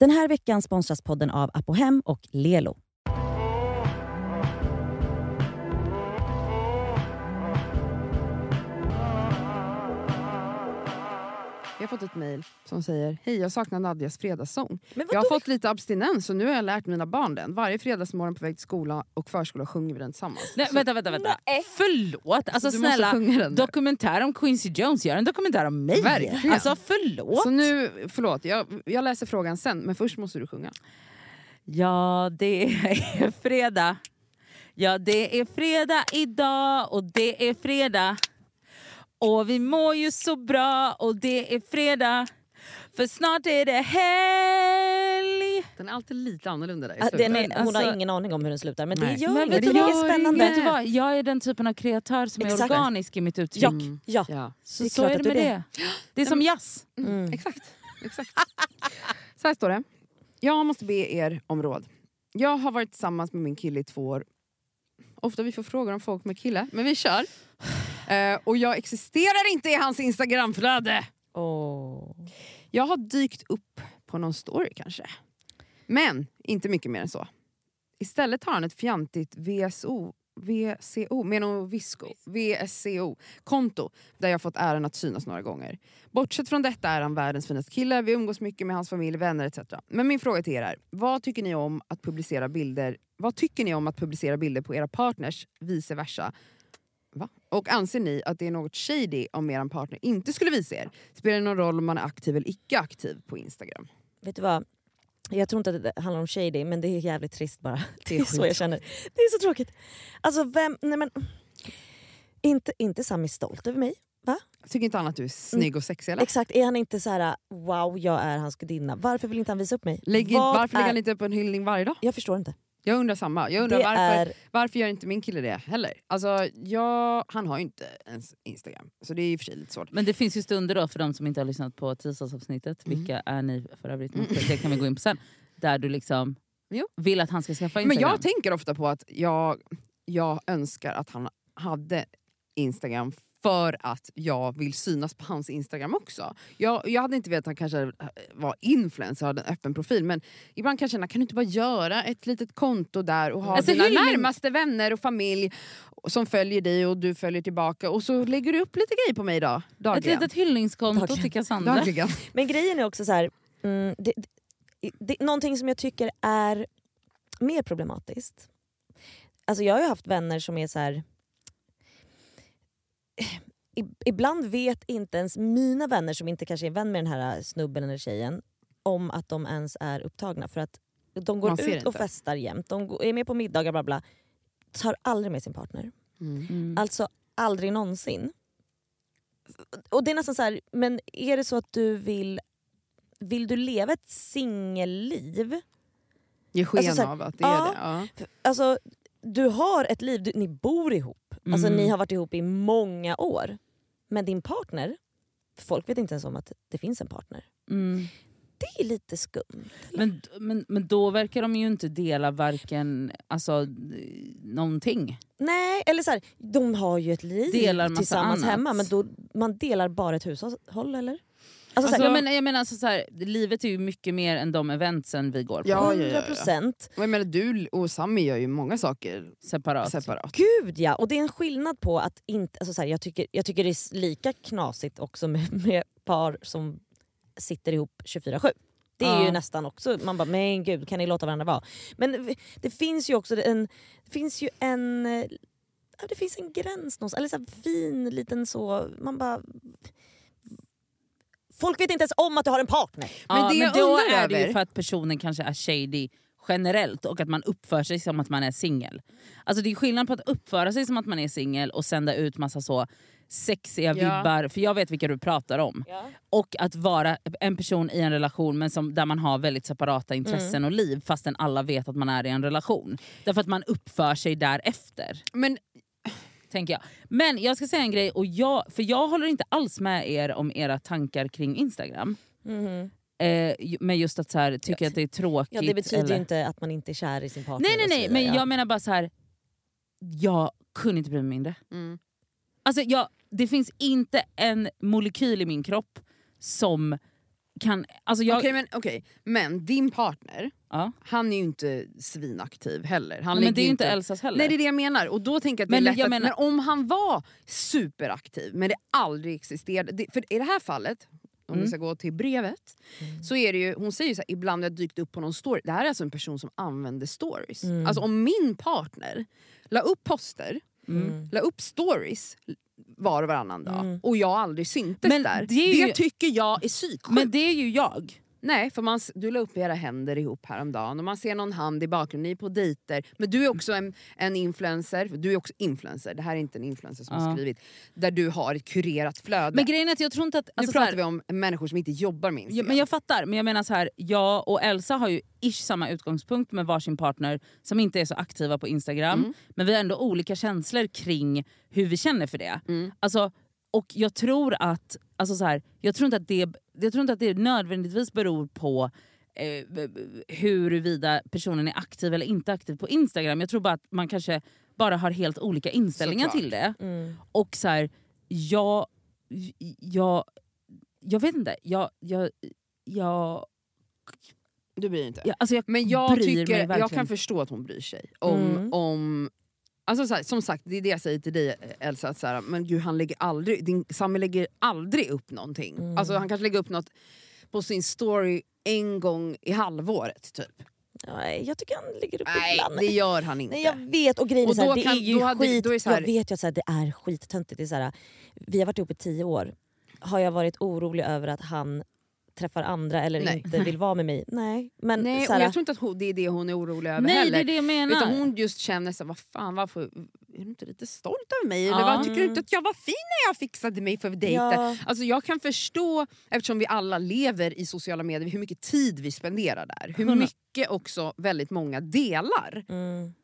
Den här veckan sponsras podden av Apohem och Lelo. Jag har fått ett mejl som säger Hej, jag saknar Nadjas fredagssång. Jag har fått lite abstinens och nu har jag lärt mina barn den. Varje fredagsmorgon på väg till skola och förskola sjunger vi den tillsammans. Nej, vänta, vänta, vänta. Förlåt? Alltså du snälla, dokumentär om Quincy Jones, gör en dokumentär om mig. Verkligen. Alltså förlåt. Så nu, förlåt, jag, jag läser frågan sen men först måste du sjunga. Ja, det är fredag. Ja, det är fredag idag och det är fredag. Och vi mår ju så bra och det är fredag. För snart är det helg. Den är alltid lite annorlunda där i slutet. Den är, hon har Alltså- ingen aning om hur den slutar, men Nej. det gör Men inget. vet Det du är vad? spännande. Vet du vad? Jag är den typen av kreatör som Exakt. är organisk i mitt uttryck. Ja, Mm. ja. Ja. Så, Det är så är det med är det. Det är som jazz. Mm. Exakt. Exakt. Så här står det. Jag måste be er om råd. Jag har varit tillsammans med min kille i två år. Ofta vi får frågor om folk med kille, men vi kör. Eh, och jag existerar inte i hans instagramflöde. Åh. Jag har dykt upp på någon story kanske. Men inte mycket mer än så. Istället har han ett fjantigt VSO, VCO, Meno Visco, VSCO-konto där jag fått äran att synas några gånger. Bortsett från detta är han världens finaste kille, vi umgås mycket med hans familj, vänner etc. Men min fråga till er är, vad tycker ni om att publicera bilder vad tycker ni om att publicera bilder på era partners, vice versa? Va? Och anser ni att det är något shady om er partner inte skulle visa er? Spelar det någon roll om man är aktiv eller icke aktiv på Instagram? Vet du vad? Jag tror inte att det handlar om shady, men det är jävligt trist bara. Det är, är så jag känner. Det är så tråkigt. Alltså vem... Nej men, inte, inte Sami stolt över mig. Va? Tycker inte han att du är snygg och sexig eller? Exakt, är han inte så här wow jag är hans gudinna? Varför vill inte han visa upp mig? Lägger, Vad varför lägger är- han inte upp en hyllning varje dag? Jag förstår inte. Jag undrar samma. Jag undrar Det varför, är... varför gör inte min kille det heller? Alltså, jag, han har ju inte ens Instagram, så det är och för sig lite svårt. Men det finns ju stunder då för de som inte har lyssnat på tisdagsavsnittet, Mm. vilka är ni för övrigt? Det kan vi gå in på sen. Där du liksom Jo. vill att han ska skaffa Men Instagram. jag tänker ofta på att jag, jag önskar att han hade Instagram för att jag vill synas på hans Instagram också. Jag, jag hade inte vetat att han kanske var influencer och hade en öppen profil men ibland kan jag känna, kan du inte bara göra ett litet konto där och ha Alltså, dina närmaste vänner och familj som följer dig och du följer tillbaka och så lägger du upp lite grejer på mig idag, Ett dagligen. litet hyllningskonto Dagligen. till Cassandra. dagligen. Men grejen är också så här, mm, det, det, det, någonting som jag tycker är mer problematiskt. Alltså jag har ju haft vänner som är så här. Ibland vet inte ens mina vänner som inte kanske är vän med den här snubben eller tjejen om att de ens är upptagna. För att de går ut och festar jämt, de är med på middagar bla bla. Tar aldrig med sin partner. Mm. Mm. Alltså aldrig någonsin. Och det är nästan så här, men är det så att du vill vill du leva ett singelliv? Ge sken Alltså så här, av att det är ja. det. Ja. Alltså, du har ett liv, du, ni bor ihop. Alltså, Mm. ni har varit ihop i många år. Men din partner, folk vet inte ens om att det finns en partner. Mm. Det är lite skumt. Men, men, men då verkar de ju inte dela varken alltså, någonting. Nej, eller så här, de har ju ett liv Delar tillsammans annat. hemma men då, man delar bara ett hushåll eller? Alltså, Alltså, jag menar, jag menar alltså, så här, livet är ju mycket mer än de eventsen vi går på Ja, ja, ja, ja. 100%. Jag menar, du och Sami gör ju många saker separat. separat. Gud ja! Och det är en skillnad på att inte... Alltså så här, jag, tycker, jag tycker det är lika knasigt också med, med par som sitter ihop 24-7. Det är Ja. ju nästan också, man bara men gud kan ni låta varandra vara? Men det finns ju också en, det finns ju en, eh, ja, det finns en gräns någonstans, eller så här fin liten så, man bara... Folk vet inte ens om att du har en partner. Men ja, det men då är det ju över- för att personen kanske är shady generellt och att man uppför sig som att man är singel. Alltså det är skillnad på att uppföra sig som att man är singel och sända ut massa så sexiga Ja. vibbar, för jag vet vilka du pratar om. Och att vara en person i en relation men som, där man har väldigt separata intressen och liv fastän alla vet att man är i en relation. Därför att man uppför sig därefter. Men Tänker jag. Men jag ska säga en grej, och jag, för jag håller inte alls med er om era tankar kring Instagram. Mhm. Eh, men just att så här, tycka Ja. att det är tråkigt. Ja, det betyder eller... ju inte att man inte är kär i sin partner. Nej nej nej, men ja. jag menar bara så här. jag kunde inte bry mig mindre. Mm. Alltså jag, det finns inte en molekyl i min kropp som kan... Alltså jag, Okej men, okej. men din partner, ja. han är ju inte svinaktiv heller. Han Men det är ju ju inte Elsas heller. Nej det är det jag menar. Och då tänker jag att det Men är lätt att, menar- men om han var superaktiv men det aldrig existerade. Det, för i det här fallet, om Mm. vi ska gå till brevet, så är det ju, hon säger så här, ibland har jag dykt upp på någon story. Det här är alltså en person som använder stories. Mm. Alltså om min partner la upp poster, Mm. la upp stories var och varannan dag Mm. och jag aldrig syntes Men där. det Det, ju- tycker jag är psyksjukt. Men det är ju jag. Nej, för man, du la upp era händer ihop häromdagen och man ser någon hand i bakgrunden, ni är på dejter. Men du är också en, en influencer, du är också influencer, det här är inte en influencer som har Ja. skrivit, där du har ett kurerat flöde. Men grejen är att jag tror inte att... nu Alltså, så pratar här, vi om människor som inte jobbar med Ja, Instagram. men jag fattar, men jag menar så här, jag och Elsa har ju ish samma utgångspunkt med varsin partner som inte är så aktiva på Instagram. Mm. Men vi har ändå olika känslor kring hur vi känner för det. Mm. Alltså, och jag tror att, alltså så här, jag tror inte att det, jag tror inte att det nödvändigtvis beror på eh, huruvida personen är aktiv eller inte aktiv på Instagram. Jag tror bara att man kanske bara har helt olika inställningar Såklart. till det. Mm. Och så här, jag, jag, jag vet inte. Jag, jag, jag, Du bryr dig inte. jag, alltså jag Men jag, tycker, jag kan förstå att hon bryr sig. Om, Mm. om, alltså så här, som sagt, det är det jag säger till dig Elsa, att så här, men gud, han lägger aldrig, din Sami lägger aldrig upp någonting. Mm. Alltså, han kanske lägger upp något på sin story en gång i halvåret typ. Nej, jag tycker han ligger upp Nej ibland. det gör han inte. Nej jag vet och grejen är Och så här, då det kan- är ju hade- skit, är här- jag vet ju att så här, det är skittöntigt. Det är så här, vi har varit ihop i tio år. Har jag varit orolig över att han träffar andra eller Nej. inte vill vara med mig? Nej. Men Nej, och jag tror inte att hon, det är det hon är orolig över Nej heller. det är det jag menar. Utan hon just känner så här, vad fan varför är du inte lite stolt över mig? Eller Ja. vad, tycker du inte att jag var fin när jag fixade mig för dejten? Ja. Alltså jag kan förstå, eftersom vi alla lever i sociala medier, hur mycket tid vi spenderar där. Hur mycket också väldigt många delar. mm.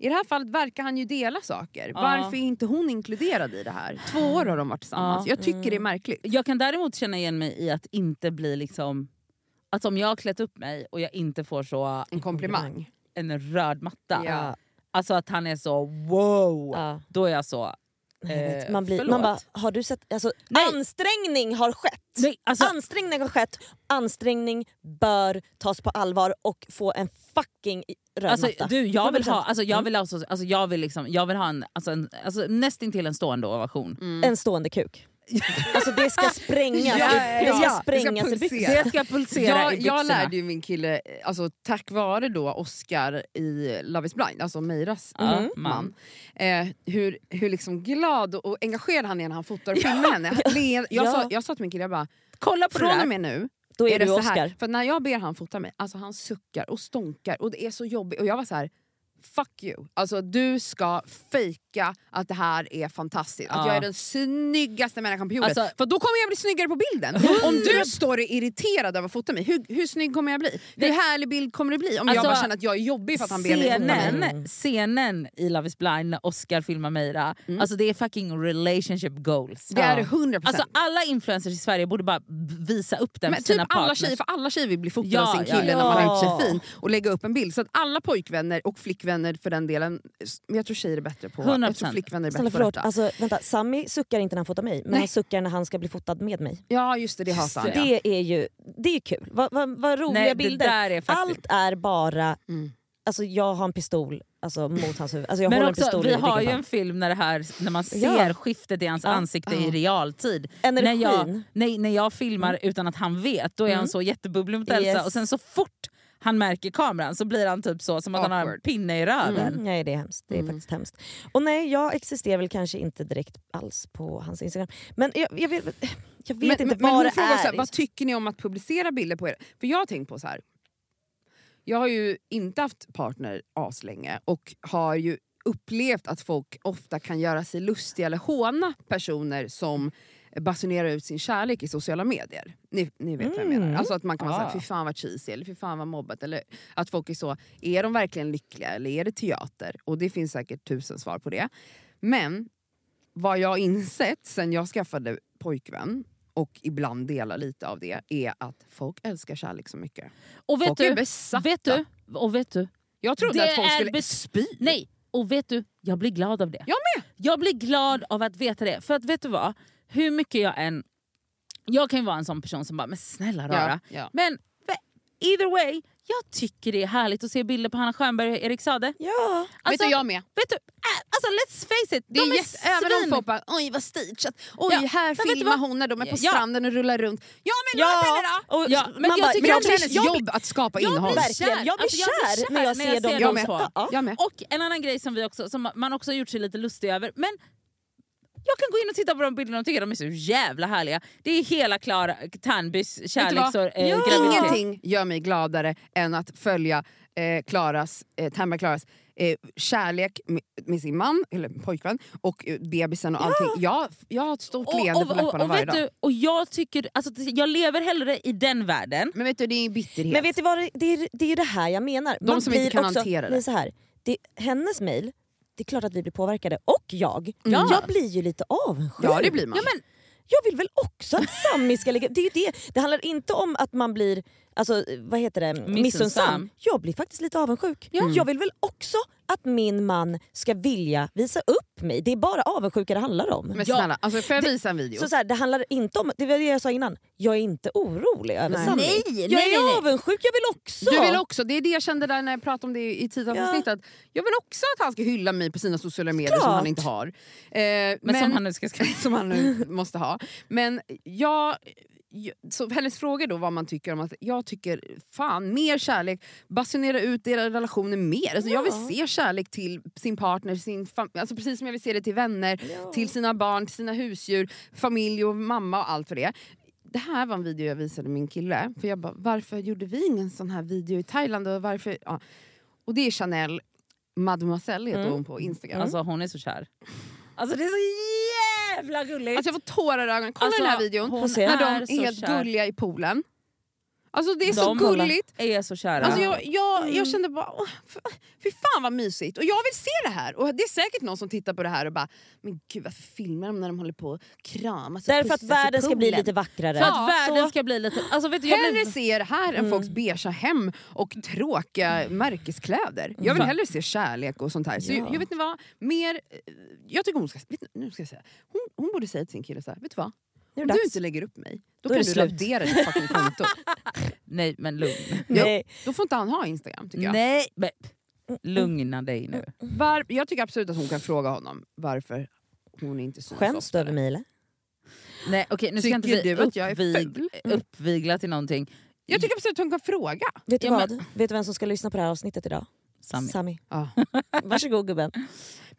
I det här fallet verkar han ju dela saker. Ja. Varför är inte hon inkluderad i det här? Två år har de varit tillsammans. Ja. Jag tycker det är Mm. märkligt. Jag kan däremot känna igen mig i att inte bli liksom... Att om jag har klätt upp mig och jag inte får så En komplimang. en röd matta. Ja. Alltså att han är så wow. Ja. Då är jag så... Eh, Man, blir, förlåt. man bara, har du sett... Alltså, Nej. ansträngning har skett! Nej, alltså, Ansträngning har skett, ansträngning bör tas på allvar och få en fucking röd Alltså, matta. du, jag vill ha, 100%. alltså, jag vill alltså, alltså, jag vill liksom, jag vill ha en, alltså, en alltså, nästintill en stående ovation. Mm. En stående kuk. Alltså det ska sprängas, Ja, det ja, ska det ska sprängas i pulsera. Det ska pulsera Jag, i byxorna. jag lärde ju min kille, alltså, tack vare då Oscar i Love is blind, alltså Meiras mm. man, eh, hur, hur liksom glad och engagerad han är när han fotar och filmar henne. Jag, Ja. sa, jag sa till min kille, jag bara, Kolla på från och med nu Då är, är det du så Oscar. här. För när jag ber han fota mig, alltså han suckar och stonkar och det är så jobbigt. Och jag var så här. Fuck you. Alltså du ska fejka att det här är fantastiskt. Att Ja. jag är den snyggaste människan på jorden. Alltså- För då kommer jag bli snyggare på bilden. Om du står och är irriterad över att fota mig, hur, hur snygg kommer jag bli? Hur härlig bild kommer det bli? Om jag Alltså, bara känner att jag är jobbig för att han ber mig fota mig. Scenen, Mm. i Love is blind när Oscar filmar Meira, alltså det är fucking relationship goals. Det är det Ja. 100%. Alltså alla influencers i Sverige borde bara visa upp den men för typ sina alla partners. tjejer, för alla tjejer vill bli fotade Ja, av sin kille ja. när man har gjort sig fin och lägga upp en bild. Så att alla pojkvänner och flickvänner för den delen, men jag tror tjejer är bättre på 100%. Jag tror flickvänner är bättre Snälla på detta. alltså, vänta, Sami suckar inte när han fotar mig men Nej. han suckar när han ska bli fotad med mig. Ja just det, det hatar han. Ja. Det är ju det är kul, vad, vad, vad roliga Nej, bilder. är faktiskt... Allt är bara, Mm. alltså, jag har en pistol alltså, mot hans huvud. Alltså, jag Men håller också, pistol vi i har ju en film när, det här, när man ser Ja. skiftet i hans Ja. ansikte i Ja. realtid. honom. När jag, nej, när jag filmar utan att han vet, då är han Mm. så jättebubblig mot Elsa Yes. och sen så fort han märker kameran så blir han typ så som att han har en Awkward. pinne i röven. Mm, nej det är hemskt. Det är Mm. faktiskt hemskt. Och nej jag existerar väl kanske inte direkt alls på hans instagram. Men jag, jag, vet, jag vet Men, inte men, vad men det frågar är. här, vad tycker ni om att publicera bilder på er? För jag har tänkt på så här. Jag har ju inte haft partner aslänge och har ju upplevt att folk ofta kan göra sig lustiga eller håna personer som basunerar ut sin kärlek i sociala medier. Ni, ni vet vad jag menar. Mm. Alltså att man kan vara Ah. såhär, fy fan vad cheesy eller fy fan vad mobbat. Eller att folk är så, är de verkligen lyckliga eller är det teater? Och det finns säkert tusen svar på det. Men vad jag insett sen jag skaffade pojkvän och ibland delar lite av det är att folk älskar kärlek så mycket. Och vet folk är du, besatta. vet du, och vet du, Jag trodde att folk är skulle spy. nej, och vet du, jag blir glad av det. Jag med! Jag blir glad av att veta det. För att vet du vad? Hur mycket jag än Jag kan ju vara en sån person som bara, men snälla rara. Ja, ja. Men either way, jag tycker det är härligt att se bilder på Hanna Stjernberg och Erik Sade. Ja. Vet Alltså, du, jag med. Vet du, alltså let's face it, Det är de är jätte, även om svin- folk bara oj vad stageat, oj Ja, här men vet filmar hon när de är på Ja. stranden och rullar runt. Ja men låt henne då! Ja, men man jag bara, tycker Men det är hennes- jobb att skapa jag innehåll. Verkligen, jag blir Alltså, jag blir kär när jag ser dem Jag dem med. två. Ja. Jag med. Och en annan grej som, vi också, som man också har gjort sig lite lustig över, men jag kan gå in och titta på de bilderna och tycka de är så jävla härliga. Det är hela Klara Ternbys kärleks och eh, Ja. Ingenting gör mig gladare än att följa eh, Klaras, eh, Tamba Klaras eh, kärlek med, med sin man, eller pojkvän, och eh, bebisen och allting. Jag, jag har ett stort leende på läpparna och, varje dag. du, och jag tycker, alltså, jag lever hellre i den världen. Men vet du, det är bitterhet. Men vet du vad, det- är, det är det här jag menar. De som inte kan också, hantera det. Så här, det hennes mail, det är klart att vi blir påverkade. Och jag. Ja. Jag blir ju lite avundsjuk. ja det blir man. Ja, men, Jag vill väl också att Sami ska ligga... Det, är det. det handlar inte om att man blir alltså, vad heter det? Missunnsam. Jag blir faktiskt lite avundsjuk. Jag vill väl också att min man ska vilja visa upp mig. Det är bara avundsjuka det handlar om. Men Ja. snälla, alltså, får jag visa en video? Så, så här, det handlar inte om, det var det jag sa innan, jag är inte orolig över Nej. Sami. Nej, jag nej, är nej, avundsjuk, jag vill också. Du vill också, det är det jag kände där när jag pratade om det i tidsavsnittet. Jag vill också att han ska hylla mig på sina sociala medier som Klart. han inte har. Eh, men, men, som han nu ska som han nu måste ha. Men jag- så hennes fråga då vad man tycker om att jag tycker fan mer kärlek, basunera ut era relationer mer. Alltså, Jag vill Ja. se kärlek till sin partner, sin alltså precis som jag vill se det till vänner, Ja. till sina barn, till sina husdjur, familj och mamma och allt för det. Det här var en video jag visade min kille, för jag bara varför gjorde vi ingen sån här video i Thailand? Och, varför? Ja. och det är Chanel Mademoiselle heter Mm. hon på Instagram. Alltså hon är så kär. Alltså det är så jävla gulligt. Alltså jag får tårar i ögonen. Kolla Alltså, den här videon. när de är är helt gulliga i poolen. Alltså det är så De gulligt. är så kära. Alltså jag, jag, Mm. jag kände bara, åh, fy fan vad mysigt. Och jag vill se det här. Och det är säkert någon som tittar på det här och bara, men gud varför filmar de när de håller på och kramas Därför att världen ska bli lite vackrare. För att Ja, världen så- ska bli lite... Alltså vet du, jag Hellre se det här än Mm. folks beiga hem och tråkiga märkeskläder. Jag vill hellre se kärlek och sånt här. Så Ja. jag, jag vet inte vad, mer... eh, Jag tycker hon ska... Vet, nu ska jag säga. Hon, hon borde säga till sin kille så här, vet du vad? Om du inte lägger upp mig, då, Då kan det du slut. radera ditt fucking konto. nej men lugn. Nej. Då får inte han ha Instagram tycker jag. Nej, men, lugna dig nu. Var, jag tycker absolut att hon kan fråga honom varför hon inte syns Skäms du över mig eller? Nej, okej, nu ska inte vi du att jag är uppvig, ful? uppvigla till någonting. Jag tycker absolut att hon kan fråga. Vet du Ja, vad? Vet du vem som ska lyssna på det här avsnittet idag? Sami. Sami. Ja. Varsågod gubben.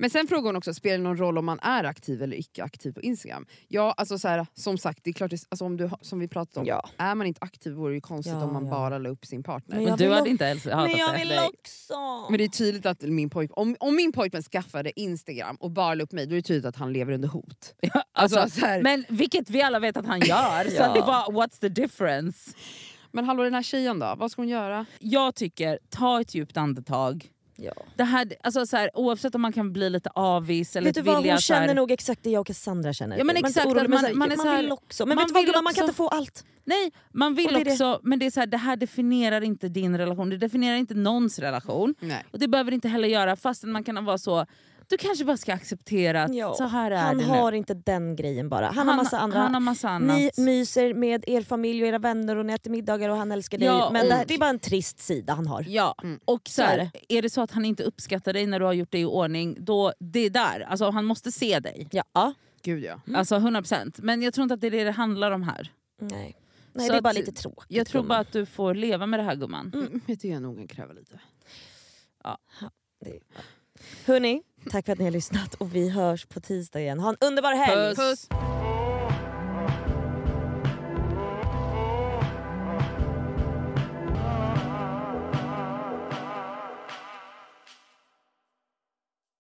Men sen frågar hon också, spelar det någon roll om man är aktiv eller icke aktiv på Instagram? Ja, alltså så här, som sagt, det är klart, det, alltså om du, som vi pratade om, Ja. är man inte aktiv vore det ju konstigt Ja, om man ja. bara la upp sin partner. Men Men, jag du hade inte ens hatat Men jag det. vill Nej. också. det är tydligt att min pojk, om, om min pojkvän skaffade Instagram och bara la upp mig, då är det tydligt att han lever under hot. Ja, Alltså, alltså, så här, men, men vilket vi alla vet att han gör, så det var what's the difference? Hallå den här tjejen då, vad ska hon göra? Jag tycker, ta ett djupt andetag. Ja. Det här, alltså så här, oavsett om man kan bli lite avis eller Vet du vilja vad, hon så här- känner nog exakt det jag och Cassandra känner. Ja, men Man exakt, orolig, men man- här, man är man så här- vill också. Men man vet du vad gumman, man kan också- inte få allt. Nej, man vill det är det. också, men det, är så här, det här definierar inte din relation, det definierar inte någons relation. Nej. Och det behöver det inte heller göra fastän man kan vara så, du kanske bara ska acceptera att Ja, så här är Han det har nu. inte den grejen bara. Han, har massa andra. Han har massa annat. Ni myser med er familj och era vänner och ni äter middagar och han älskar dig. Ja, men det, det är bara en trist sida han har. Ja, Mm. och så Så är här, är det så att han inte uppskattar dig när du har gjort det i ordning, då det är där. Alltså, han måste se dig. Ja. Gud ja. Alltså 100%. Men jag tror inte att det är det det handlar om här. Nej, Nej Så det är bara lite tråkigt. Jag tror bara att du får leva med det här gumman. Mm. Det tycker jag nog kan kräva lite. Det- Hörni, tack för att ni har lyssnat och vi hörs på tisdag igen. Ha en underbar helg! Puss. Puss.